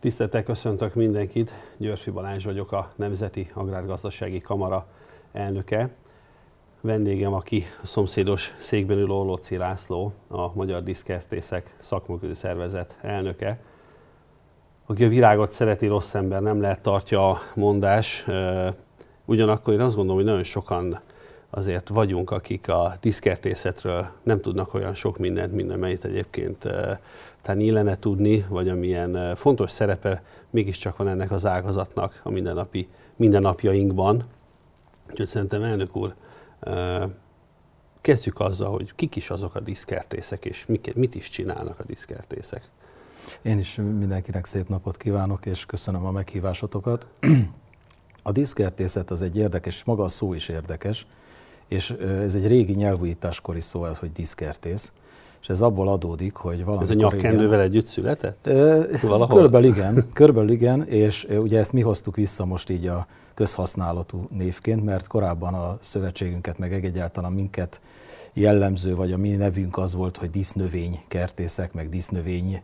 Tisztelettel köszöntök mindenkit, Györfi Balázs vagyok, a Nemzeti Agrárgazdasági Kamara elnöke. Vendégem, aki a szomszédos székben ül Orlóci László, a Magyar Diszkertészek Szakmunközi Szervezet elnöke. Aki a virágot szereti, rossz ember nem lehet tartja a mondás. Ugyanakkor én azt gondolom, hogy nagyon sokan azért vagyunk, akik a diszkertészetről nem tudnak olyan sok mindent, mint amelyet egyébként talán illene tudni, vagy amilyen fontos szerepe mégiscsak van ennek az ágazatnak a mindennapi, mindennapjainkban. Úgyhogy szerintem elnök úr, kezdjük azzal, hogy kik is azok a diszkertészek, és mit is csinálnak a diszkertészek. Én is mindenkinek szép napot kívánok, és köszönöm a meghívásotokat. A diszkertészet az egy érdekes, maga a szó is érdekes, és ez egy régi nyelvújításkori szó, hogy diszkertész és ez abból adódik, hogy valami. Ez a nyakkendővel együtt született? Valahol? Körülbelül igen, körülbelül igen, és ugye ezt mi hoztuk vissza most így a közhasználatú névként, mert korábban a szövetségünket, meg egyáltalán minket jellemző, vagy a mi nevünk az volt, hogy disznövény kertészek, meg disznövény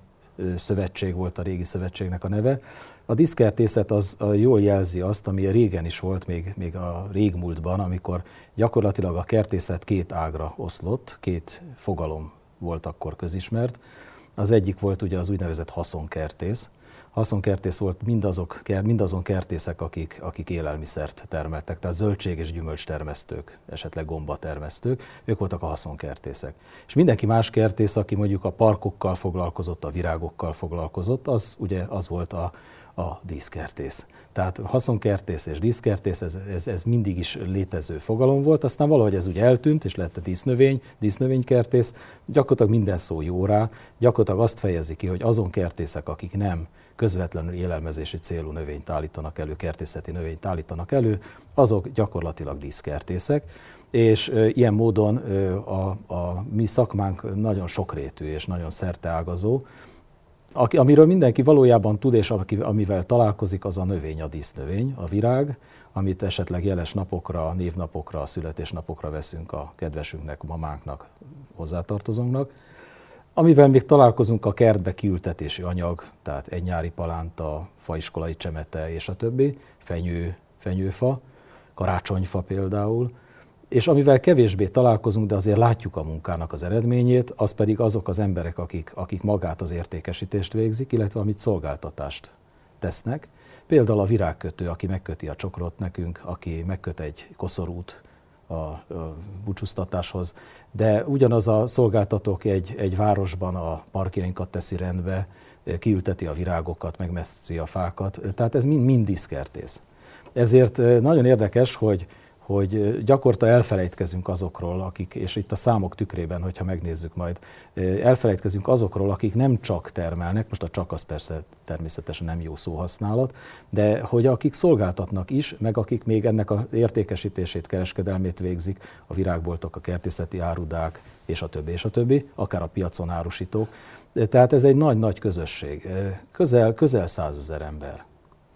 szövetség volt a régi szövetségnek a neve. A diszkertészet az jól jelzi azt, ami régen is volt, még, még a régmúltban, amikor gyakorlatilag a kertészet két ágra oszlott, két fogalom volt akkor közismert. Az egyik volt ugye az úgynevezett haszonkertész. Haszonkertész volt mindazok, mindazon kertészek, akik, akik élelmiszert termeltek, tehát zöldség és gyümölcs termesztők, esetleg gomba termesztők, ők voltak a haszonkertészek. És mindenki más kertész, aki mondjuk a parkokkal foglalkozott, a virágokkal foglalkozott, az ugye az volt a, a díszkertész. Tehát haszonkertész és díszkertész, ez, ez, ez mindig is létező fogalom volt, aztán valahogy ez úgy eltűnt, és lett a dísznövény, dísznövénykertész, gyakorlatilag minden szó jó rá, gyakorlatilag azt fejezi ki, hogy azon kertészek, akik nem közvetlenül élelmezési célú növényt állítanak elő, kertészeti növényt állítanak elő, azok gyakorlatilag díszkertészek, és ilyen módon a, a mi szakmánk nagyon sokrétű és nagyon szerteágazó, aki, amiről mindenki valójában tud, és amivel találkozik, az a növény, a dísznövény, a virág, amit esetleg jeles napokra, névnapokra, születésnapokra veszünk a kedvesünknek, mamánknak, hozzátartozónknak. Amivel még találkozunk a kertbe kiültetési anyag, tehát egy nyári palánta, faiskolai csemete és a többi, fenyő, fenyőfa, karácsonyfa például, és amivel kevésbé találkozunk, de azért látjuk a munkának az eredményét, az pedig azok az emberek, akik, akik magát az értékesítést végzik, illetve amit szolgáltatást tesznek. Például a virágkötő, aki megköti a csokrot nekünk, aki megköt egy koszorút a, búcsúztatáshoz, de ugyanaz a szolgáltatók egy, egy városban a parkjainkat teszi rendbe, kiülteti a virágokat, megmesszi a fákat, tehát ez mind, mind diszkertész. Ezért nagyon érdekes, hogy hogy gyakorta elfelejtkezünk azokról, akik, és itt a számok tükrében, hogyha megnézzük majd, elfelejtkezünk azokról, akik nem csak termelnek, most a csak az persze természetesen nem jó szóhasználat, de hogy akik szolgáltatnak is, meg akik még ennek a értékesítését, kereskedelmét végzik, a virágboltok, a kertészeti árudák, és a többi, és a többi, akár a piacon árusítók. Tehát ez egy nagy-nagy közösség, közel, közel százezer ember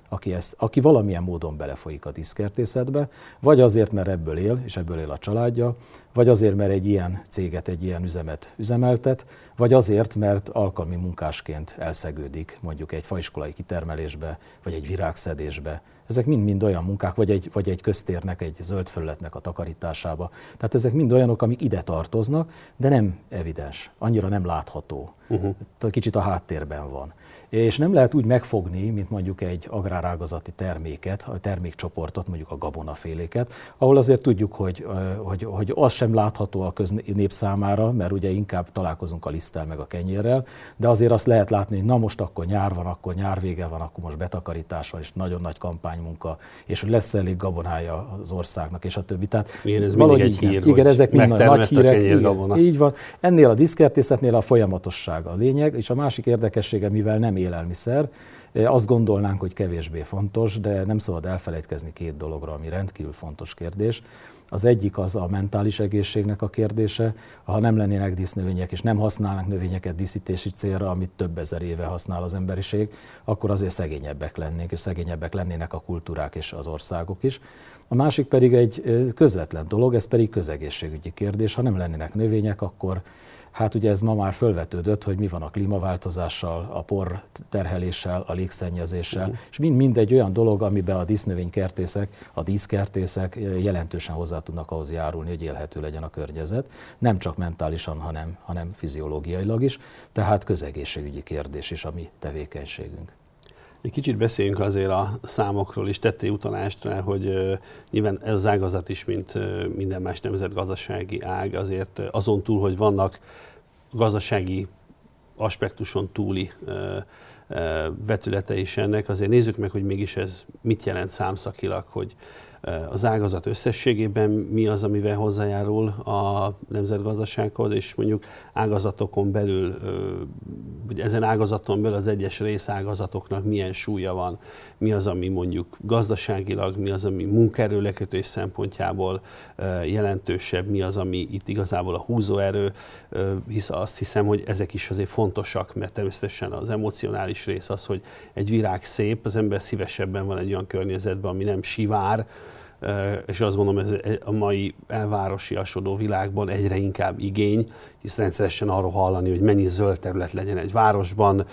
aki, ezt, aki valamilyen módon belefolyik a diszkertészetbe, vagy azért, mert ebből él, és ebből él a családja, vagy azért, mert egy ilyen céget, egy ilyen üzemet üzemeltet, vagy azért, mert alkalmi munkásként elszegődik mondjuk egy faiskolai kitermelésbe, vagy egy virágszedésbe. Ezek mind-mind olyan munkák, vagy egy, vagy egy köztérnek, egy zöld felületnek a takarításába. Tehát ezek mind olyanok, amik ide tartoznak, de nem evidens, annyira nem látható. Uh-huh. Kicsit a háttérben van és nem lehet úgy megfogni, mint mondjuk egy agrárágazati terméket, a termékcsoportot, mondjuk a gabonaféléket, ahol azért tudjuk, hogy, hogy, hogy az sem látható a köznép számára, mert ugye inkább találkozunk a liszttel meg a kenyérrel, de azért azt lehet látni, hogy na most akkor nyár van, akkor nyár vége van, akkor most betakarítás van, és nagyon nagy kampánymunka, és hogy lesz elég gabonája az országnak, és a többi. Tehát igen, ez valahogy egy hír, igen, ezek mind nagy hírek. Igen, így van. Ennél a diszkertészetnél a folyamatosság a lényeg, és a másik érdekessége, mivel nem élelmiszer. Azt gondolnánk, hogy kevésbé fontos, de nem szabad elfelejtkezni két dologra, ami rendkívül fontos kérdés. Az egyik az a mentális egészségnek a kérdése. Ha nem lennének dísznövények, és nem használnak növényeket díszítési célra, amit több ezer éve használ az emberiség, akkor azért szegényebbek lennénk, és szegényebbek lennének a kultúrák és az országok is. A másik pedig egy közvetlen dolog, ez pedig közegészségügyi kérdés. Ha nem lennének növények, akkor Hát ugye ez ma már fölvetődött, hogy mi van a klímaváltozással, a por terheléssel, a légszennyezéssel, uh-huh. és mind, mind egy olyan dolog, amiben a dísznövénykertészek, a díszkertészek jelentősen hozzá tudnak ahhoz járulni, hogy élhető legyen a környezet, nem csak mentálisan, hanem, hanem fiziológiailag is, tehát közegészségügyi kérdés is a mi tevékenységünk. Egy kicsit beszéljünk azért a számokról is, tetté utalást rá, hogy nyilván ez az ágazat is, mint minden más nemzetgazdasági ág, azért azon túl, hogy vannak gazdasági aspektuson túli vetülete is ennek, azért nézzük meg, hogy mégis ez mit jelent számszakilag, hogy az ágazat összességében mi az, amivel hozzájárul a nemzetgazdasághoz, és mondjuk ágazatokon belül, vagy ezen ágazaton belül az egyes részágazatoknak milyen súlya van, mi az, ami mondjuk gazdaságilag, mi az, ami munkaerőlekötés szempontjából jelentősebb, mi az, ami itt igazából a húzóerő, hisz azt hiszem, hogy ezek is azért fontosak, mert természetesen az emocionális rész az, hogy egy virág szép, az ember szívesebben van egy olyan környezetben, ami nem sivár, és azt gondolom, ez a mai elvárosiasodó világban egyre inkább igény, hisz rendszeresen arról hallani, hogy mennyi zöld terület legyen egy városban.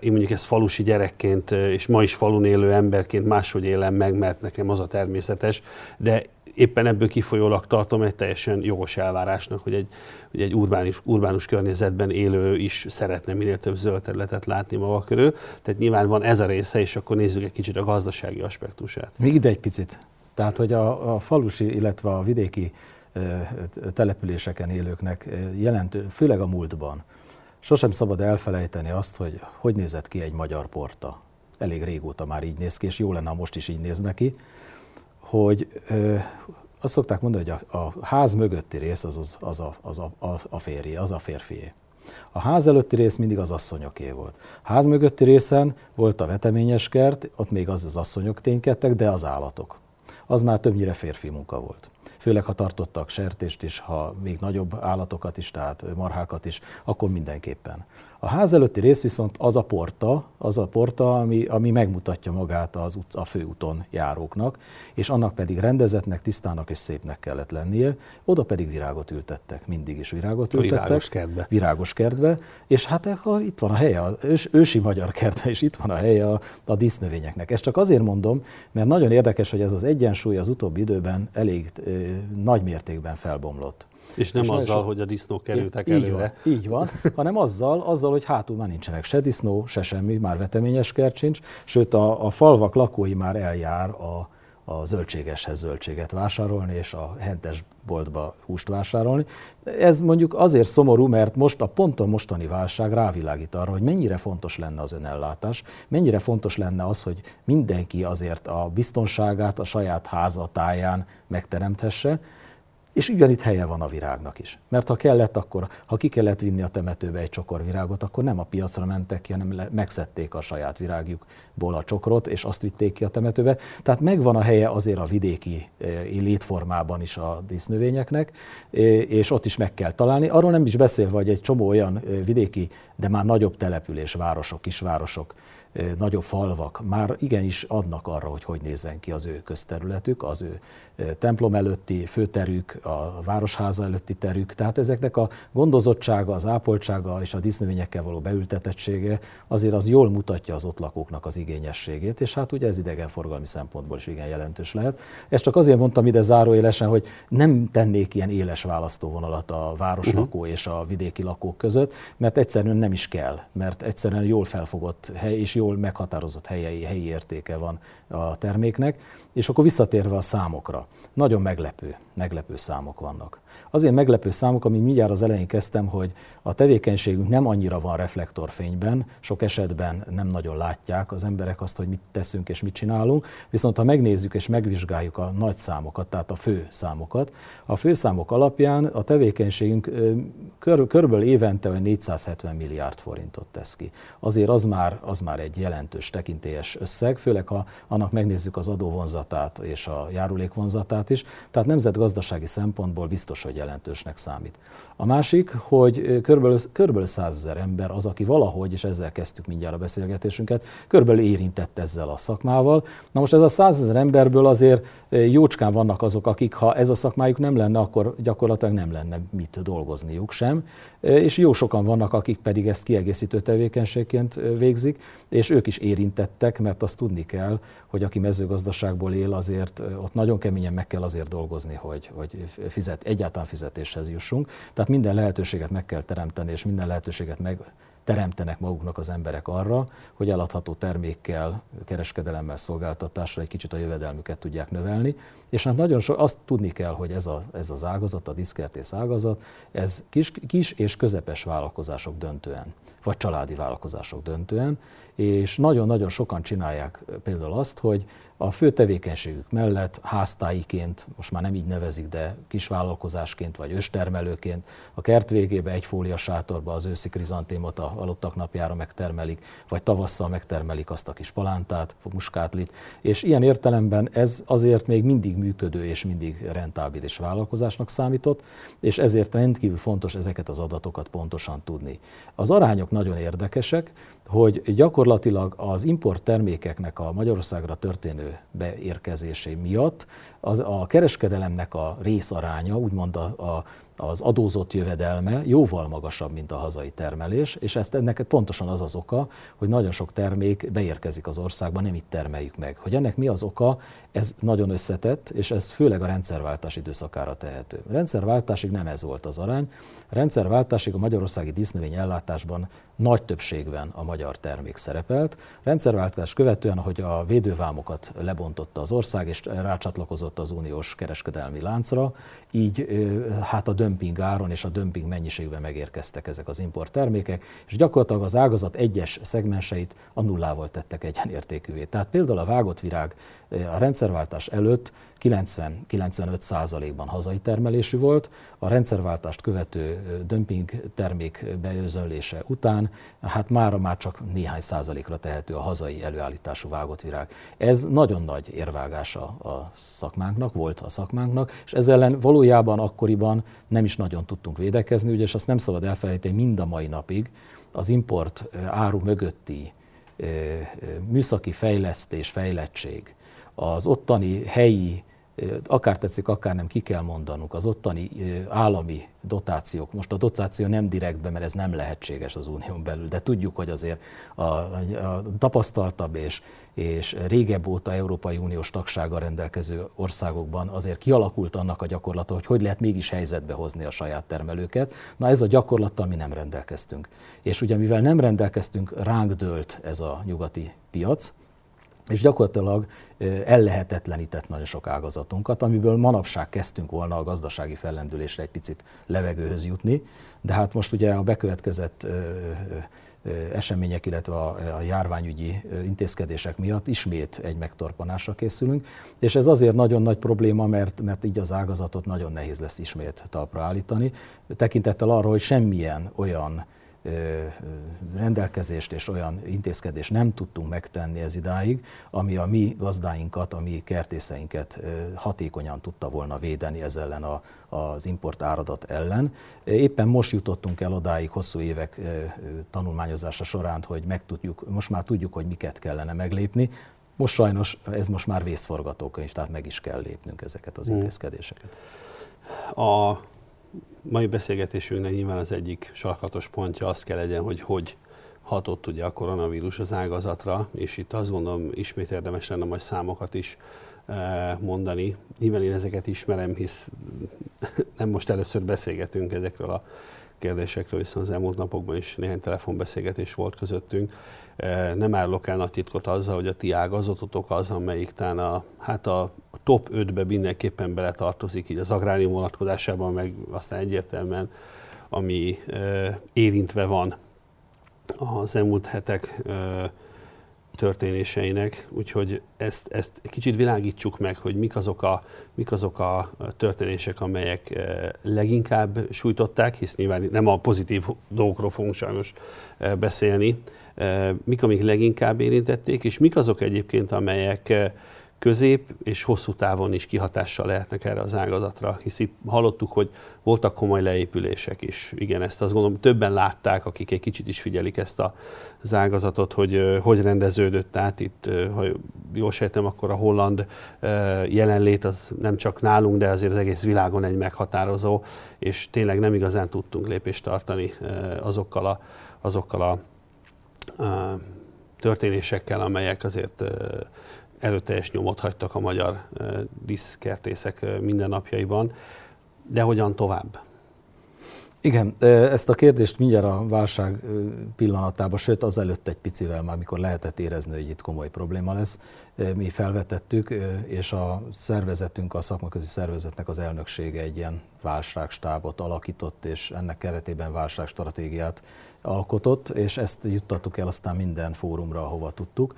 Én mondjuk ezt falusi gyerekként, és ma is falun élő emberként máshogy élem meg, mert nekem az a természetes, de éppen ebből kifolyólag tartom egy teljesen jogos elvárásnak, hogy egy, hogy egy urbánus, urbánus környezetben élő is szeretne minél több zöld területet látni maga körül. Tehát nyilván van ez a része, és akkor nézzük egy kicsit a gazdasági aspektusát. Még ide egy picit. Tehát, hogy a, a falusi, illetve a vidéki településeken élőknek jelentő, főleg a múltban, sosem szabad elfelejteni azt, hogy hogy nézett ki egy magyar porta. Elég régóta már így néz ki, és jó lenne, ha most is így néz neki, hogy ö, azt szokták mondani, hogy a, a ház mögötti rész az, az, az, a, az a, a, a férje, az a férfié. A ház előtti rész mindig az asszonyoké volt. Ház mögötti részen volt a veteményes kert, ott még az az asszonyok ténykedtek, de az állatok az már többnyire férfi munka volt. Főleg, ha tartottak sertést is, ha még nagyobb állatokat is, tehát marhákat is, akkor mindenképpen. A ház előtti rész viszont az a porta, az a porta, ami, ami megmutatja magát az ut- a főúton járóknak, és annak pedig rendezetnek, tisztának és szépnek kellett lennie, oda pedig virágot ültettek, mindig is virágot ültettek. Virágos kertbe. Virágos kertbe, és hát itt van a helye, az ős, ősi magyar kertbe, és itt van a helye a, a dísznövényeknek. Ezt csak azért mondom, mert nagyon érdekes, hogy ez az egyensúly az utóbbi időben elég nagy mértékben felbomlott. És nem és azzal, so... hogy a disznók kerültek így előre. Van, így van, hanem azzal, azzal, hogy hátul már nincsenek se disznó, se semmi, már veteményes kert sincs, sőt a, a falvak lakói már eljár a, a zöldségeshez zöldséget vásárolni, és a hentes boltba húst vásárolni. Ez mondjuk azért szomorú, mert most a ponton mostani válság rávilágít arra, hogy mennyire fontos lenne az önellátás, mennyire fontos lenne az, hogy mindenki azért a biztonságát a saját háza táján megteremthesse, és ugyanitt helye van a virágnak is. Mert ha kellett, akkor, ha ki kellett vinni a temetőbe egy csokor virágot, akkor nem a piacra mentek ki, hanem megszedték a saját virágjukból a csokrot, és azt vitték ki a temetőbe. Tehát megvan a helye azért a vidéki eh, létformában is a dísznövényeknek, eh, és ott is meg kell találni. Arról nem is beszélve, hogy egy csomó olyan eh, vidéki, de már nagyobb település, városok, kisvárosok, nagyobb falvak már igenis adnak arra, hogy hogy nézzen ki az ő közterületük, az ő templom előtti főterük, a városháza előtti terük. Tehát ezeknek a gondozottsága, az ápoltsága és a dísznövényekkel való beültetettsége azért az jól mutatja az ott lakóknak az igényességét, és hát ugye ez idegenforgalmi szempontból is igen jelentős lehet. Ezt csak azért mondtam ide záróélesen, hogy nem tennék ilyen éles választóvonalat a városlakó uh-huh. és a vidéki lakók között, mert egyszerűen nem is kell, mert egyszerűen jól felfogott hely és jól meghatározott helyei, helyi értéke van a terméknek. És akkor visszatérve a számokra, nagyon meglepő, meglepő számok vannak. Azért meglepő számok, ami mindjárt az elején kezdtem, hogy a tevékenységünk nem annyira van reflektorfényben, sok esetben nem nagyon látják az emberek azt, hogy mit teszünk és mit csinálunk, viszont ha megnézzük és megvizsgáljuk a nagy számokat, tehát a fő számokat, a fő számok alapján a tevékenységünk kör, körülbelül évente 470 milliárd forintot tesz ki. Azért az már, az már egy jelentős tekintélyes összeg, főleg ha annak megnézzük az adóvonzatát és a járulékvonzatát is, tehát nemzetgazdasági szempontból biztos, hogy jelentősnek számít. A másik, hogy körülbelül, körülbelül 100 ezer ember az, aki valahogy, és ezzel kezdtük mindjárt a beszélgetésünket, körülbelül érintett ezzel a szakmával. Na most ez a 100 ezer emberből azért jócskán vannak azok, akik ha ez a szakmájuk nem lenne, akkor gyakorlatilag nem lenne mit dolgozniuk sem. És jó sokan vannak, akik pedig ezt kiegészítő tevékenységként végzik, és ők is érintettek, mert azt tudni kell, hogy aki mezőgazdaságból él, azért ott nagyon keményen meg kell azért dolgozni, hogy, hogy fizet, egyáltalán fizetéshez jussunk. Tehát minden lehetőséget meg kell teremteni, és minden lehetőséget meg teremtenek maguknak az emberek arra, hogy eladható termékkel, kereskedelemmel, szolgáltatással egy kicsit a jövedelmüket tudják növelni. És hát nagyon so, azt tudni kell, hogy ez, a, ez az ágazat, a diszkertész ágazat, ez kis, kis és közepes vállalkozások döntően, vagy családi vállalkozások döntően, és nagyon-nagyon sokan csinálják például azt, hogy a fő tevékenységük mellett háztáiként, most már nem így nevezik, de kisvállalkozásként vagy őstermelőként a kert végébe egy fólia sátorba az őszi krizantémot a alottak napjára megtermelik, vagy tavasszal megtermelik azt a kis palántát, muskátlit, és ilyen értelemben ez azért még mindig működő és mindig rentábilis vállalkozásnak számított, és ezért rendkívül fontos ezeket az adatokat pontosan tudni. Az arányok nagyon érdekesek, hogy gyakorlatilag az import termékeknek a Magyarországra történő beérkezésé miatt az, a kereskedelemnek a részaránya, úgymond a, a az adózott jövedelme jóval magasabb, mint a hazai termelés, és ezt ennek pontosan az az oka, hogy nagyon sok termék beérkezik az országba, nem itt termeljük meg. Hogy ennek mi az oka, ez nagyon összetett, és ez főleg a rendszerváltás időszakára tehető. Rendszerváltásig nem ez volt az arány. A rendszerváltásig a magyarországi dísznövény ellátásban nagy többségben a magyar termék szerepelt. Rendszerváltás követően, hogy a védővámokat lebontotta az ország, és rácsatlakozott az uniós kereskedelmi láncra, így hát a dömping áron és a dömping mennyiségben megérkeztek ezek az import termékek, és gyakorlatilag az ágazat egyes szegmenseit a nullával tettek egyenértékűvé. Tehát például a vágott virág a rendszerváltás előtt 90-95 százalékban hazai termelésű volt, a rendszerváltást követő dömping termék beőzönlése után, hát mára már csak néhány százalékra tehető a hazai előállítású vágott virág. Ez nagyon nagy érvágása a szakmánknak, volt a szakmánknak, és ezzel ellen valójában akkoriban nem is nagyon tudtunk védekezni, ugye, és azt nem szabad elfelejteni mind a mai napig, az import áru mögötti műszaki fejlesztés, fejlettség, az ottani helyi akár tetszik, akár nem, ki kell mondanunk, az ottani állami dotációk, most a dotáció nem direktbe, mert ez nem lehetséges az unión belül, de tudjuk, hogy azért a, a tapasztaltabb és, és régebb óta Európai Uniós tagsága rendelkező országokban azért kialakult annak a gyakorlata, hogy hogy lehet mégis helyzetbe hozni a saját termelőket. Na ez a gyakorlattal mi nem rendelkeztünk. És ugye mivel nem rendelkeztünk, ránk dőlt ez a nyugati piac, és gyakorlatilag ellehetetlenített nagyon sok ágazatunkat, amiből manapság kezdtünk volna a gazdasági fellendülésre egy picit levegőhöz jutni, de hát most ugye a bekövetkezett események, illetve a, járványügyi intézkedések miatt ismét egy megtorpanásra készülünk, és ez azért nagyon nagy probléma, mert, mert így az ágazatot nagyon nehéz lesz ismét talpra állítani, tekintettel arra, hogy semmilyen olyan rendelkezést és olyan intézkedést nem tudtunk megtenni ez idáig, ami a mi gazdáinkat, a mi kertészeinket hatékonyan tudta volna védeni ez ellen a, az import áradat ellen. Éppen most jutottunk el odáig hosszú évek tanulmányozása során, hogy megtudjuk, most már tudjuk, hogy miket kellene meglépni, most sajnos ez most már vészforgatókönyv, tehát meg is kell lépnünk ezeket az hmm. intézkedéseket. A mai beszélgetésünknek nyilván az egyik sarkatos pontja az kell legyen, hogy hogy hatott ugye a koronavírus az ágazatra, és itt azt gondolom ismét érdemes lenne majd számokat is eh, mondani. Nyilván én ezeket ismerem, hisz nem most először beszélgetünk ezekről a kérdésekről, viszont az elmúlt napokban is néhány telefonbeszélgetés volt közöttünk. Eh, nem árulok el nagy titkot azzal, hogy a ti ágazatotok az, amelyik talán a, hát a top 5-be mindenképpen beletartozik, így az agrárium vonatkozásában, meg aztán egyértelműen, ami e, érintve van az elmúlt hetek e, történéseinek, úgyhogy ezt, ezt kicsit világítsuk meg, hogy mik azok a, mik azok a történések, amelyek leginkább sújtották, hisz nyilván nem a pozitív dolgokról fogunk sajnos beszélni, mik, amik leginkább érintették, és mik azok egyébként, amelyek közép és hosszú távon is kihatással lehetnek erre az ágazatra, hisz itt hallottuk, hogy voltak komoly leépülések is. Igen, ezt azt gondolom többen látták, akik egy kicsit is figyelik ezt az ágazatot, hogy hogy rendeződött át itt, ha jól sejtem, akkor a holland jelenlét az nem csak nálunk, de azért az egész világon egy meghatározó, és tényleg nem igazán tudtunk lépést tartani azokkal a, azokkal a, a történésekkel, amelyek azért erőteljes nyomot hagytak a magyar diszkertészek mindennapjaiban. De hogyan tovább? Igen, ezt a kérdést mindjárt a válság pillanatában, sőt az előtt egy picivel már, amikor lehetett érezni, hogy itt komoly probléma lesz, mi felvetettük, és a szervezetünk, a szakmaközi szervezetnek az elnöksége egy ilyen válságstábot alakított, és ennek keretében válságstratégiát alkotott, és ezt juttattuk el aztán minden fórumra, ahova tudtuk.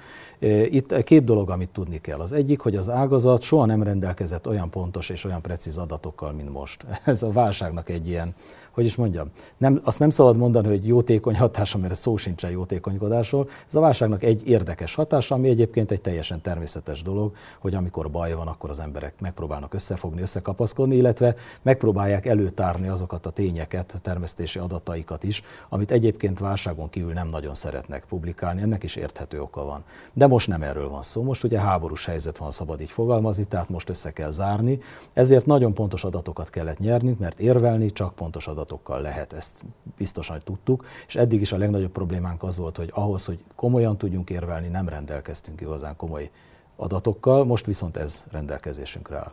Itt két dolog, amit tudni kell. Az egyik, hogy az ágazat soha nem rendelkezett olyan pontos és olyan precíz adatokkal, mint most. Ez a válságnak egy ilyen hogy is mondjam, nem, azt nem szabad mondani, hogy jótékony hatása, mert szó sincsen jótékonykodásról. Ez a válságnak egy érdekes hatása, ami egyébként egy teljesen természetes dolog, hogy amikor baj van, akkor az emberek megpróbálnak összefogni, összekapaszkodni, illetve megpróbálják előtárni azokat a tényeket, termesztési adataikat is, amit egyébként válságon kívül nem nagyon szeretnek publikálni. Ennek is érthető oka van. De most nem erről van szó. Most ugye háborús helyzet van, szabad így fogalmazni, tehát most össze kell zárni. Ezért nagyon pontos adatokat kellett nyernünk, mert érvelni csak pontos adatokkal lehet, ezt biztosan tudtuk, és eddig is a legnagyobb problémánk az volt, hogy ahhoz, hogy komolyan tudjunk érvelni, nem rendelkeztünk igazán komoly adatokkal, most viszont ez rendelkezésünkre áll.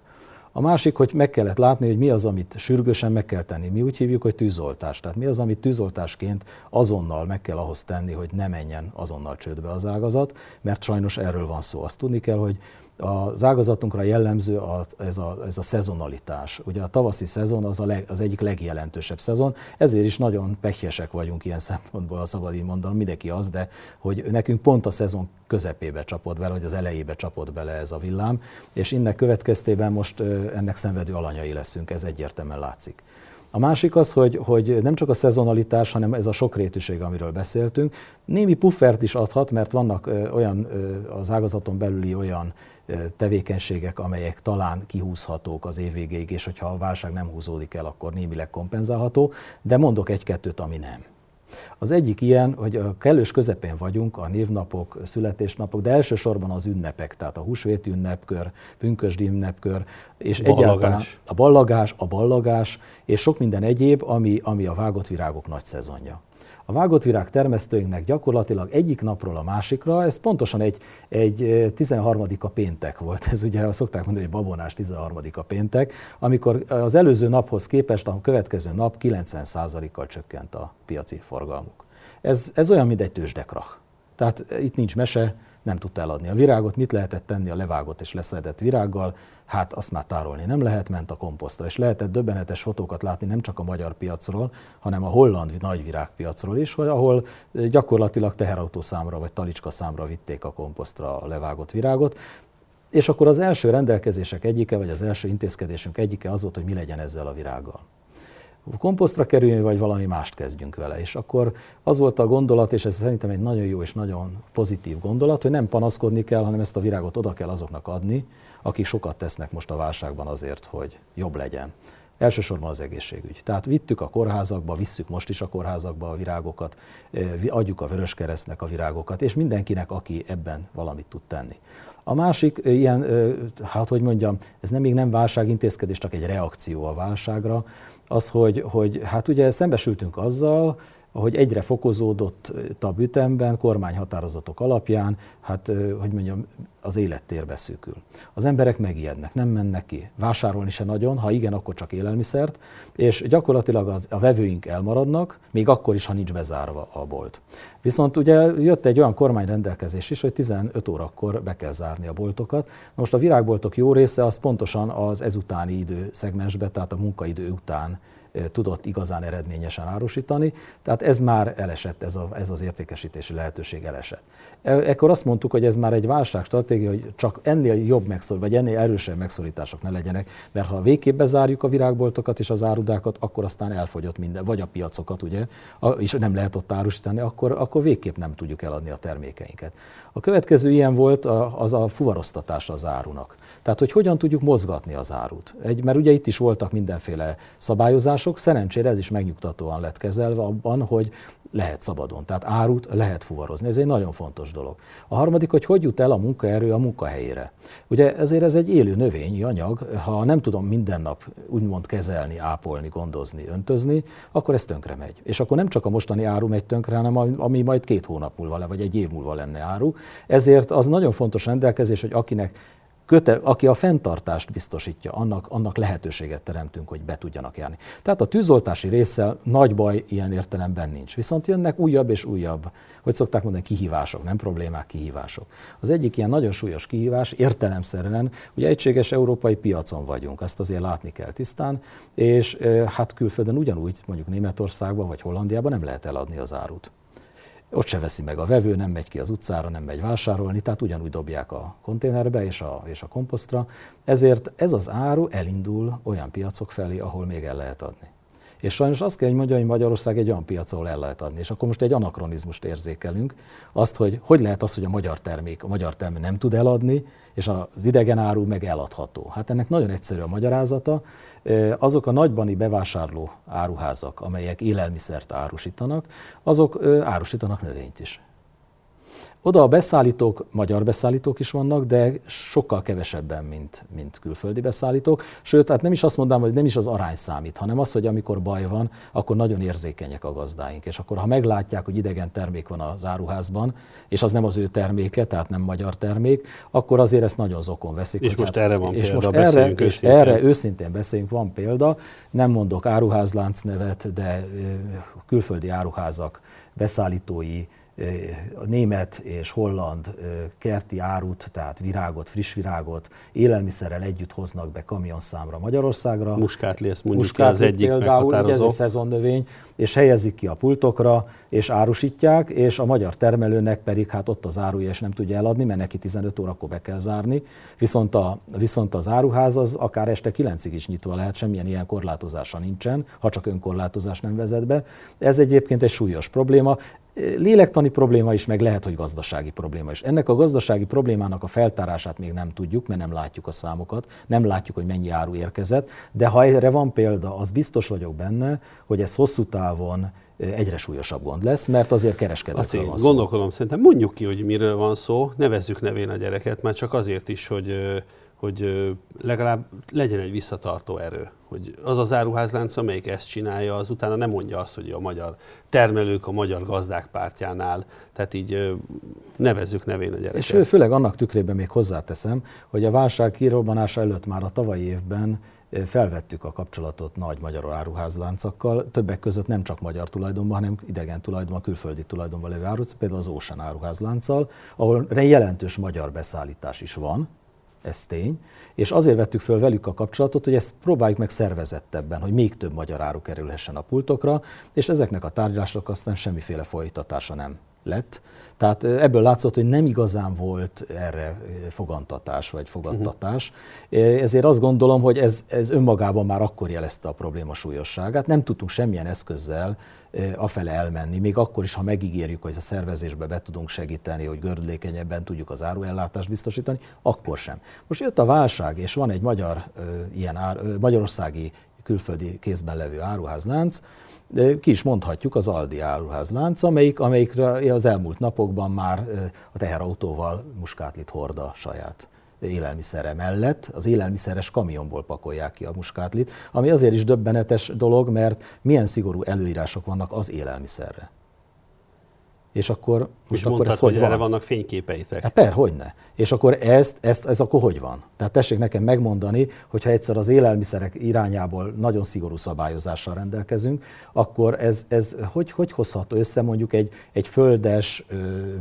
A másik, hogy meg kellett látni, hogy mi az, amit sürgősen meg kell tenni. Mi úgy hívjuk, hogy tűzoltás. Tehát mi az, amit tűzoltásként azonnal meg kell ahhoz tenni, hogy ne menjen azonnal csődbe az ágazat, mert sajnos erről van szó. Azt tudni kell, hogy az ágazatunkra jellemző a, ez, a, ez a szezonalitás. Ugye a tavaszi szezon az a leg, az egyik legjelentősebb szezon, ezért is nagyon pehjesek vagyunk ilyen szempontból, a szabad így mondanom, mindenki az, de hogy nekünk pont a szezon közepébe csapott bele, vagy az elejébe csapott bele ez a villám, és ennek következtében most ennek szenvedő alanyai leszünk, ez egyértelműen látszik. A másik az, hogy, hogy nem csak a szezonalitás, hanem ez a sokrétűség, amiről beszéltünk. Némi puffert is adhat, mert vannak olyan az ágazaton belüli olyan tevékenységek, amelyek talán kihúzhatók az év végéig, és hogyha a válság nem húzódik el, akkor némileg kompenzálható, de mondok egy-kettőt, ami nem. Az egyik ilyen, hogy a kellős közepén vagyunk, a névnapok, születésnapok, de elsősorban az ünnepek, tehát a húsvéti ünnepkör, pünkösdi ünnepkör, és ballagás. egyáltalán a ballagás, a ballagás, és sok minden egyéb, ami, ami a vágott virágok nagy szezonja. A vágott virág termesztőinknek gyakorlatilag egyik napról a másikra, ez pontosan egy, egy 13. a péntek volt, ez ugye szokták mondani, hogy babonás 13. a péntek, amikor az előző naphoz képest a következő nap 90%-kal csökkent a piaci forgalmuk. Ez, ez olyan, mint egy tőzsdekrach. Tehát itt nincs mese, nem tudta eladni a virágot. Mit lehetett tenni a levágott és leszedett virággal? Hát azt már tárolni nem lehet, ment a komposztra. És lehetett döbbenetes fotókat látni nem csak a magyar piacról, hanem a holland nagyvirágpiacról is, hogy ahol gyakorlatilag teherautó számra vagy talicska számra vitték a komposztra a levágott virágot. És akkor az első rendelkezések egyike, vagy az első intézkedésünk egyike az volt, hogy mi legyen ezzel a virággal komposztra kerüljön, vagy valami mást kezdjünk vele. És akkor az volt a gondolat, és ez szerintem egy nagyon jó és nagyon pozitív gondolat, hogy nem panaszkodni kell, hanem ezt a virágot oda kell azoknak adni, akik sokat tesznek most a válságban azért, hogy jobb legyen. Elsősorban az egészségügy. Tehát vittük a kórházakba, visszük most is a kórházakba a virágokat, adjuk a Vöröskeresztnek a virágokat, és mindenkinek, aki ebben valamit tud tenni. A másik ilyen, hát hogy mondjam, ez nem még nem válságintézkedés, csak egy reakció a válságra, az, hogy, hogy hát ugye szembesültünk azzal, hogy egyre fokozódott a ütemben, kormányhatározatok alapján, hát, hogy mondjam, az élettér beszűkül. Az emberek megijednek, nem mennek ki, vásárolni se nagyon, ha igen, akkor csak élelmiszert, és gyakorlatilag az, a vevőink elmaradnak, még akkor is, ha nincs bezárva a bolt. Viszont ugye jött egy olyan kormányrendelkezés is, hogy 15 órakor be kell zárni a boltokat. Na most a virágboltok jó része az pontosan az ezutáni idő szegmensbe, tehát a munkaidő után tudott igazán eredményesen árusítani. Tehát ez már elesett, ez, a, ez az értékesítési lehetőség elesett. E, ekkor azt mondtuk, hogy ez már egy válságstratégia, hogy csak ennél jobb megszorítás, vagy ennél erősebb megszorítások ne legyenek, mert ha végképp bezárjuk a virágboltokat és az árudákat, akkor aztán elfogyott minden, vagy a piacokat, ugye, és nem lehet ott árusítani, akkor, akkor végképp nem tudjuk eladni a termékeinket. A következő ilyen volt az a fuvaroztatás az árunak. Tehát, hogy hogyan tudjuk mozgatni az árut. Egy, mert ugye itt is voltak mindenféle szabályozások, szerencsére ez is megnyugtatóan lett kezelve abban, hogy lehet szabadon. Tehát árut lehet fuvarozni. Ez egy nagyon fontos dolog. A harmadik, hogy hogy jut el a munkaerő a munkahelyére. Ugye ezért ez egy élő növényi anyag, ha nem tudom minden nap úgymond kezelni, ápolni, gondozni, öntözni, akkor ez tönkre megy. És akkor nem csak a mostani áru megy tönkre, hanem ami majd két hónap múlva le, vagy egy év múlva lenne áru. Ezért az nagyon fontos rendelkezés, hogy akinek köte, aki a fenntartást biztosítja, annak, annak lehetőséget teremtünk, hogy be tudjanak járni. Tehát a tűzoltási résszel nagy baj ilyen értelemben nincs. Viszont jönnek újabb és újabb, hogy szokták mondani, kihívások, nem problémák, kihívások. Az egyik ilyen nagyon súlyos kihívás értelemszerűen, hogy egységes európai piacon vagyunk, ezt azért látni kell tisztán, és hát külföldön ugyanúgy, mondjuk Németországban vagy Hollandiában nem lehet eladni az árut ott se veszi meg a vevő, nem megy ki az utcára, nem megy vásárolni, tehát ugyanúgy dobják a konténerbe és a, és a komposztra. Ezért ez az áru elindul olyan piacok felé, ahol még el lehet adni. És sajnos azt kell, hogy mondjam, hogy Magyarország egy olyan piac, ahol el lehet adni. És akkor most egy anakronizmust érzékelünk, azt, hogy hogy lehet az, hogy a magyar termék, a magyar termék nem tud eladni, és az idegen áru meg eladható. Hát ennek nagyon egyszerű a magyarázata. Azok a nagybani bevásárló áruházak, amelyek élelmiszert árusítanak, azok árusítanak növényt is. Oda a beszállítók, magyar beszállítók is vannak, de sokkal kevesebben, mint, mint külföldi beszállítók. Sőt, hát nem is azt mondanám, hogy nem is az arány számít, hanem az, hogy amikor baj van, akkor nagyon érzékenyek a gazdáink. És akkor, ha meglátják, hogy idegen termék van az áruházban, és az nem az ő terméke, tehát nem magyar termék, akkor azért ezt nagyon zokon veszik. És most hát, erre van és példa, most erre, és erre őszintén beszéljünk, van példa. Nem mondok áruházlánc nevet, de külföldi áruházak beszállítói, a német és holland kerti árut, tehát virágot, friss virágot élelmiszerrel együtt hoznak be kamionszámra Magyarországra. Muskátli, ezt mondjuk Muskátli az egyik például, meghatározó. ez egy szezonnövény, és helyezik ki a pultokra, és árusítják, és a magyar termelőnek pedig hát ott az áruja, és nem tudja eladni, mert neki 15 órakor be kell zárni. Viszont, a, viszont az áruház az akár este 9-ig is nyitva lehet, semmilyen ilyen korlátozása nincsen, ha csak önkorlátozás nem vezet be. Ez egyébként egy súlyos probléma lélektani probléma is, meg lehet, hogy gazdasági probléma is. Ennek a gazdasági problémának a feltárását még nem tudjuk, mert nem látjuk a számokat, nem látjuk, hogy mennyi áru érkezett, de ha erre van példa, az biztos vagyok benne, hogy ez hosszú távon egyre súlyosabb gond lesz, mert azért kereskedetről van szó. Gondolkodom, szerintem mondjuk ki, hogy miről van szó, nevezzük nevén a gyereket, már csak azért is, hogy hogy legalább legyen egy visszatartó erő. Hogy az az áruházlánc, amelyik ezt csinálja, az utána nem mondja azt, hogy a magyar termelők a magyar gazdák pártjánál, tehát így nevezzük nevén a gyereket. És főleg annak tükrében még hozzáteszem, hogy a válság kirobbanása előtt már a tavalyi évben felvettük a kapcsolatot nagy magyar áruházláncokkal, többek között nem csak magyar tulajdonban, hanem idegen tulajdonban, külföldi tulajdonban lévő áruházlánc, például az Ocean áruházlánccal, ahol jelentős magyar beszállítás is van, ez tény, és azért vettük föl velük a kapcsolatot, hogy ezt próbáljuk meg szervezettebben, hogy még több magyar áru kerülhessen a pultokra, és ezeknek a tárgyalások aztán semmiféle folytatása nem lett. Tehát ebből látszott, hogy nem igazán volt erre fogantatás vagy fogadtatás. Uh-huh. Ezért azt gondolom, hogy ez, ez önmagában már akkor jelezte a probléma súlyosságát. Nem tudtunk semmilyen eszközzel afele elmenni, még akkor is, ha megígérjük, hogy a szervezésbe be tudunk segíteni, hogy gördülékenyebben tudjuk az áruellátást biztosítani, akkor sem. Most jött a válság, és van egy magyar, ilyen ár, magyarországi külföldi kézben levő áruházlánc, ki is mondhatjuk az Aldi áruházlánc, amelyik, amelyikre az elmúlt napokban már a teherautóval muskátlit hord a saját élelmiszere mellett, az élelmiszeres kamionból pakolják ki a muskátlit, ami azért is döbbenetes dolog, mert milyen szigorú előírások vannak az élelmiszerre. És akkor most akkor mondtad, ez hogy, hogy van? erre vannak fényképeitek. Hát per, hogy ne. És akkor ezt, ezt, ez akkor hogy van? Tehát tessék nekem megmondani, hogyha egyszer az élelmiszerek irányából nagyon szigorú szabályozással rendelkezünk, akkor ez, ez hogy, hogy hozható össze mondjuk egy, egy földes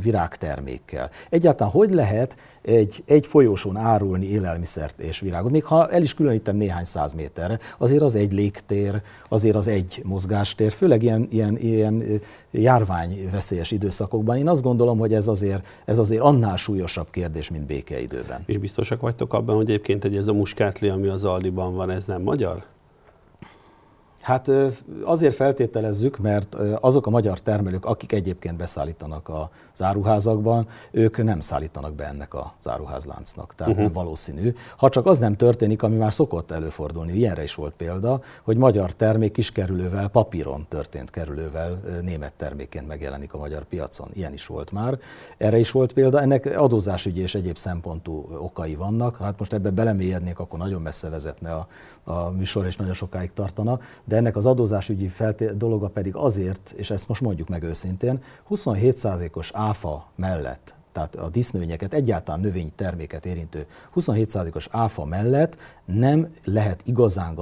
virágtermékkel? Egyáltalán hogy lehet egy, egy folyosón árulni élelmiszert és virágot, még ha el is különítem néhány száz méterre, azért az egy légtér, azért az egy mozgástér, főleg ilyen, ilyen, ilyen járványveszélyes időszakokban. Én azt gondolom, hogy ez azért, ez azért annál súlyosabb kérdés, mint békeidőben. És biztosak vagytok abban, hogy egyébként hogy ez a muskátli, ami az Aldiban van, ez nem magyar? Hát azért feltételezzük, mert azok a magyar termelők, akik egyébként beszállítanak a záruházakban, ők nem szállítanak be ennek a záruházláncnak. Tehát uh-huh. nem valószínű. Ha csak az nem történik, ami már szokott előfordulni, ilyenre is volt példa, hogy magyar termék kiskerülővel, papíron történt kerülővel német termékként megjelenik a magyar piacon. Ilyen is volt már. Erre is volt példa. Ennek adózásügyi és egyéb szempontú okai vannak. Hát most ebbe belemélyednék, akkor nagyon messze vezetne a, a műsor, és nagyon sokáig tartana de ennek az adózásügyi felté- dologa pedig azért, és ezt most mondjuk meg őszintén, 27%-os áfa mellett tehát a disznövényeket, egyáltalán növényterméket érintő 27%-os áfa mellett nem lehet igazán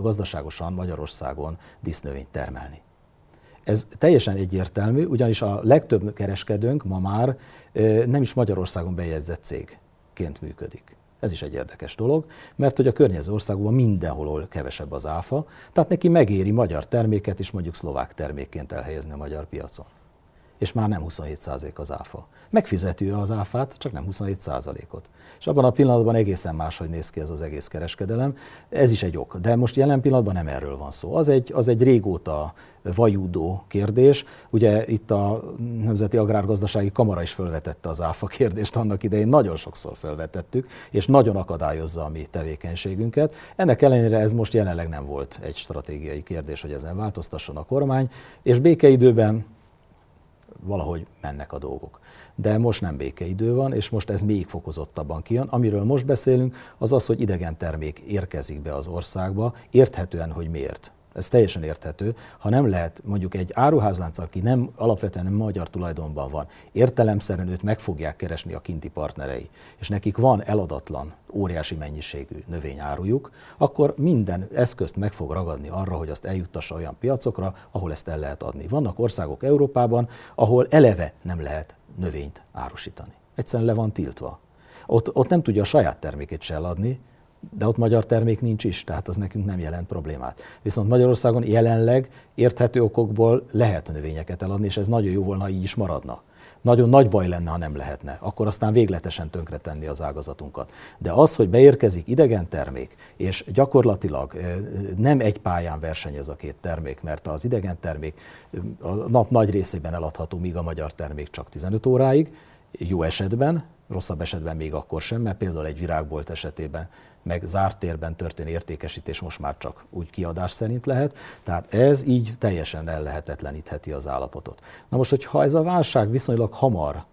gazdaságosan Magyarországon disznövényt termelni. Ez teljesen egyértelmű, ugyanis a legtöbb kereskedőnk ma már nem is Magyarországon bejegyzett cégként működik. Ez is egy érdekes dolog, mert hogy a környező országokban mindenhol kevesebb az áfa, tehát neki megéri magyar terméket is mondjuk szlovák termékként elhelyezni a magyar piacon. És már nem 27% az áfa. Megfizető az áfát, csak nem 27%-ot. És abban a pillanatban egészen máshogy néz ki ez az egész kereskedelem. Ez is egy ok. De most jelen pillanatban nem erről van szó. Az egy, az egy régóta vajúdó kérdés. Ugye itt a Nemzeti Agrárgazdasági Kamara is felvetette az áfa kérdést annak idején, nagyon sokszor felvetettük, és nagyon akadályozza a mi tevékenységünket. Ennek ellenére ez most jelenleg nem volt egy stratégiai kérdés, hogy ezen változtasson a kormány, és békeidőben valahogy mennek a dolgok. De most nem békeidő van, és most ez még fokozottabban kijön. Amiről most beszélünk, az az, hogy idegen termék érkezik be az országba, érthetően, hogy miért. Ez teljesen érthető. Ha nem lehet mondjuk egy áruházlánc, aki nem alapvetően nem magyar tulajdonban van, értelemszerűen őt meg fogják keresni a kinti partnerei, és nekik van eladatlan, óriási mennyiségű növényárujuk, akkor minden eszközt meg fog ragadni arra, hogy azt eljuttassa olyan piacokra, ahol ezt el lehet adni. Vannak országok Európában, ahol eleve nem lehet növényt árusítani. Egyszerűen le van tiltva. Ott, ott nem tudja a saját termékét se eladni, de ott magyar termék nincs is, tehát az nekünk nem jelent problémát. Viszont Magyarországon jelenleg érthető okokból lehet növényeket eladni, és ez nagyon jó volna, ha így is maradna. Nagyon nagy baj lenne, ha nem lehetne. Akkor aztán végletesen tönkretenni az ágazatunkat. De az, hogy beérkezik idegen termék, és gyakorlatilag nem egy pályán versenyez a két termék, mert az idegen termék a nap nagy részében eladható, míg a magyar termék csak 15 óráig, jó esetben, rosszabb esetben még akkor sem, mert például egy virágbolt esetében meg zárt térben történő értékesítés most már csak úgy kiadás szerint lehet, tehát ez így teljesen ellehetetlenítheti az állapotot. Na most, hogyha ez a válság viszonylag hamar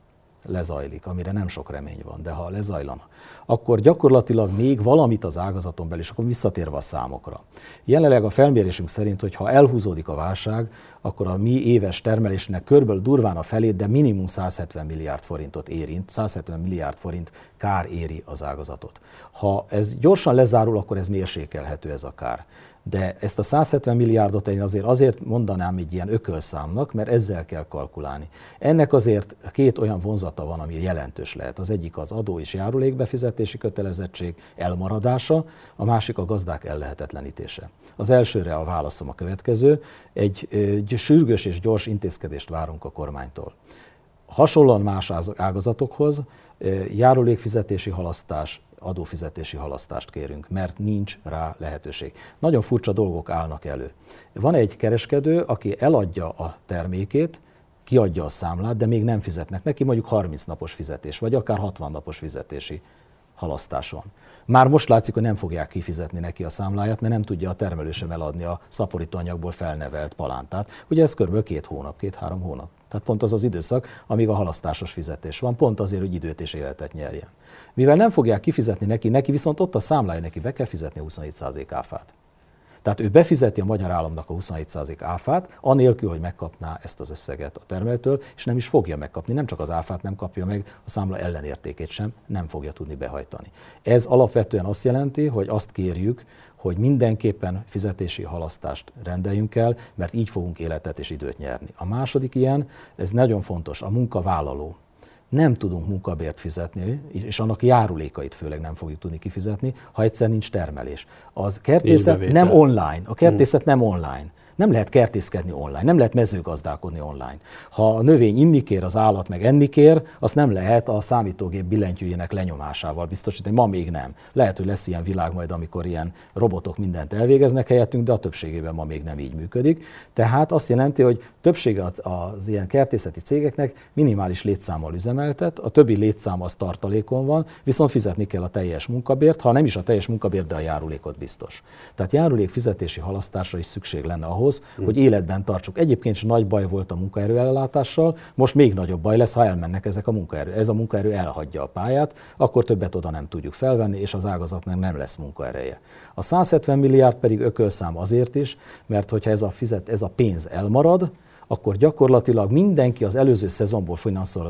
lezajlik, amire nem sok remény van, de ha lezajlana, akkor gyakorlatilag még valamit az ágazaton belül, és akkor visszatérve a számokra. Jelenleg a felmérésünk szerint, hogy ha elhúzódik a válság, akkor a mi éves termelésnek körbelül durván a felét, de minimum 170 milliárd forintot érint, 170 milliárd forint kár éri az ágazatot. Ha ez gyorsan lezárul, akkor ez mérsékelhető ez a kár de ezt a 170 milliárdot én azért, azért mondanám egy ilyen ökölszámnak, mert ezzel kell kalkulálni. Ennek azért két olyan vonzata van, ami jelentős lehet. Az egyik az adó és járulékbefizetési kötelezettség elmaradása, a másik a gazdák ellehetetlenítése. Az elsőre a válaszom a következő, egy, egy sürgős és gyors intézkedést várunk a kormánytól. Hasonlóan más ágazatokhoz járulékfizetési halasztás, adófizetési halasztást kérünk, mert nincs rá lehetőség. Nagyon furcsa dolgok állnak elő. Van egy kereskedő, aki eladja a termékét, kiadja a számlát, de még nem fizetnek neki, mondjuk 30 napos fizetés, vagy akár 60 napos fizetési halasztás van. Már most látszik, hogy nem fogják kifizetni neki a számláját, mert nem tudja a termelő sem eladni a szaporítóanyagból felnevelt palántát. Ugye ez kb. két hónap, két-három hónap. Tehát pont az az időszak, amíg a halasztásos fizetés van, pont azért, hogy időt és életet nyerjen. Mivel nem fogják kifizetni neki, neki viszont ott a számlája, neki be kell fizetni 27% áfát. Tehát ő befizeti a magyar államnak a 27% áfát, anélkül, hogy megkapná ezt az összeget a termelőtől, és nem is fogja megkapni. Nem csak az áfát nem kapja meg, a számla ellenértékét sem nem fogja tudni behajtani. Ez alapvetően azt jelenti, hogy azt kérjük, hogy mindenképpen fizetési halasztást rendeljünk el, mert így fogunk életet és időt nyerni. A második ilyen, ez nagyon fontos, a munkavállaló nem tudunk munkabért fizetni, és annak járulékait főleg nem fogjuk tudni kifizetni, ha egyszer nincs termelés. Az kertészet nem online, a kertészet hmm. nem online. Nem lehet kertészkedni online, nem lehet mezőgazdálkodni online. Ha a növény inni kér, az állat meg enni kér, azt nem lehet a számítógép billentyűjének lenyomásával biztosítani. Ma még nem. Lehet, hogy lesz ilyen világ majd, amikor ilyen robotok mindent elvégeznek helyettünk, de a többségében ma még nem így működik. Tehát azt jelenti, hogy többsége az ilyen kertészeti cégeknek minimális létszámmal üzemeltet, a többi létszám az tartalékon van, viszont fizetni kell a teljes munkabért, ha nem is a teljes munkabért, de a járulékot biztos. Tehát járulék fizetési halasztásra is szükség lenne ahhoz, ahhoz, hmm. hogy életben tartsuk. Egyébként is nagy baj volt a munkaerő ellátással, most még nagyobb baj lesz, ha elmennek ezek a munkaerő. Ez a munkaerő elhagyja a pályát, akkor többet oda nem tudjuk felvenni, és az ágazatnak nem lesz munkaereje. A 170 milliárd pedig ökölszám azért is, mert hogyha ez a, fizet, ez a pénz elmarad, akkor gyakorlatilag mindenki az előző szezonból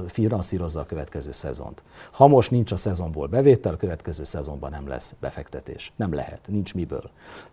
finanszírozza a következő szezont. Ha most nincs a szezonból bevétel, a következő szezonban nem lesz befektetés. Nem lehet, nincs miből.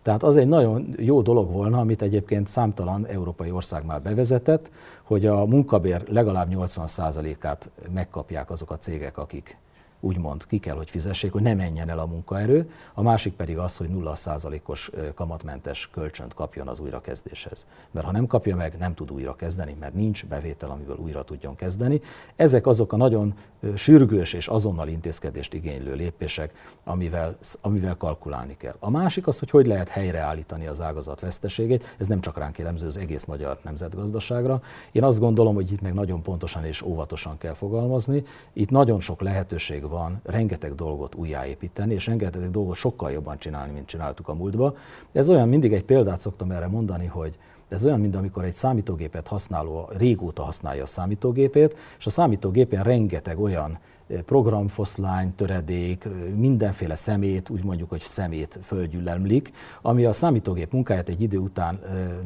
Tehát az egy nagyon jó dolog volna, amit egyébként számtalan európai ország már bevezetett, hogy a munkabér legalább 80%-át megkapják azok a cégek, akik úgymond ki kell, hogy fizessék, hogy ne menjen el a munkaerő, a másik pedig az, hogy 0%-os kamatmentes kölcsönt kapjon az újrakezdéshez. Mert ha nem kapja meg, nem tud újra kezdeni, mert nincs bevétel, amiből újra tudjon kezdeni. Ezek azok a nagyon sürgős és azonnal intézkedést igénylő lépések, amivel, amivel kalkulálni kell. A másik az, hogy hogy lehet helyreállítani az ágazat veszteségét, ez nem csak ránk jellemző az egész magyar nemzetgazdaságra. Én azt gondolom, hogy itt meg nagyon pontosan és óvatosan kell fogalmazni. Itt nagyon sok lehetőség van rengeteg dolgot újjáépíteni, és rengeteg dolgot sokkal jobban csinálni, mint csináltuk a múltba. Ez olyan, mindig egy példát szoktam erre mondani, hogy ez olyan, mint amikor egy számítógépet használó régóta használja a számítógépét, és a számítógépen rengeteg olyan programfoszlány, töredék, mindenféle szemét, úgy mondjuk, hogy szemét földgyűlemlik, ami a számítógép munkáját egy idő után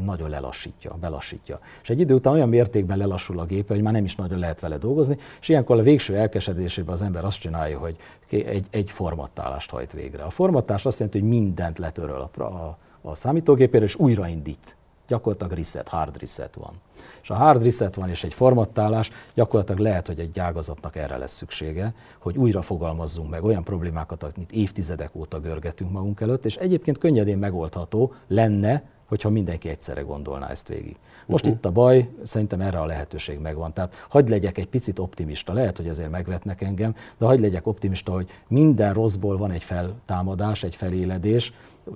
nagyon lelassítja, belassítja. És egy idő után olyan mértékben lelassul a gép, hogy már nem is nagyon lehet vele dolgozni, és ilyenkor a végső elkesedésében az ember azt csinálja, hogy egy, egy formattálást hajt végre. A formattás azt jelenti, hogy mindent letöröl a, a, a számítógépére, és újraindít gyakorlatilag reset, hard reset van. És a hard reset van és egy formattálás, gyakorlatilag lehet, hogy egy ágazatnak erre lesz szüksége, hogy újra fogalmazzunk meg olyan problémákat, amit évtizedek óta görgetünk magunk előtt, és egyébként könnyedén megoldható lenne, hogyha mindenki egyszerre gondolná ezt végig. Most uh-huh. itt a baj, szerintem erre a lehetőség megvan. Tehát hagyd legyek egy picit optimista, lehet, hogy ezért megvetnek engem, de hagyd legyek optimista, hogy minden rosszból van egy feltámadás, egy feléledés,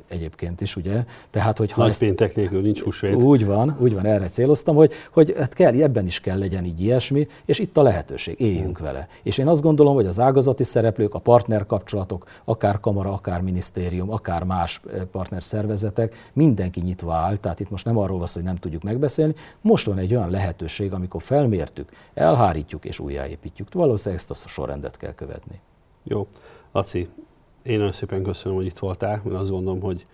egyébként is, ugye? Tehát, hogy ha Nagy ezt, péntek nélkül nincs húsvét. Úgy van, úgy van, erre céloztam, hogy, hogy hát kell, ebben is kell legyen így ilyesmi, és itt a lehetőség, éljünk hmm. vele. És én azt gondolom, hogy az ágazati szereplők, a partnerkapcsolatok, akár kamara, akár minisztérium, akár más eh, partnerszervezetek, mindenki nyitva áll, tehát itt most nem arról van hogy nem tudjuk megbeszélni, most van egy olyan lehetőség, amikor felmértük, elhárítjuk és újjáépítjük. Valószínűleg ezt a sorrendet kell követni. Jó. Laci, én nagyon szépen köszönöm, hogy itt voltál, mert azt gondolom, hogy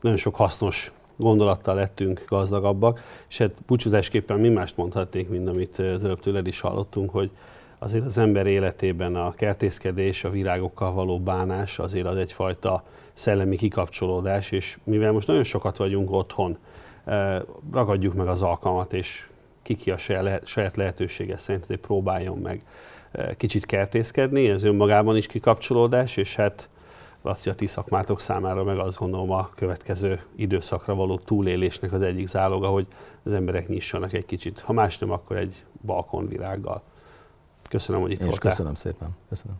nagyon sok hasznos gondolattal lettünk gazdagabbak, és hát búcsúzásképpen mi mást mondhatnék, mint amit az előbb tőled is hallottunk, hogy azért az ember életében a kertészkedés, a virágokkal való bánás azért az egyfajta szellemi kikapcsolódás, és mivel most nagyon sokat vagyunk otthon, eh, ragadjuk meg az alkalmat, és kiki a saját lehetősége szerint, hogy próbáljon meg eh, kicsit kertészkedni, ez önmagában is kikapcsolódás, és hát Laci, a ti szakmátok számára meg azt gondolom a következő időszakra való túlélésnek az egyik záloga, hogy az emberek nyissanak egy kicsit, ha más nem, akkor egy balkonvirággal. Köszönöm, hogy itt Én voltál. köszönöm szépen. Köszönöm.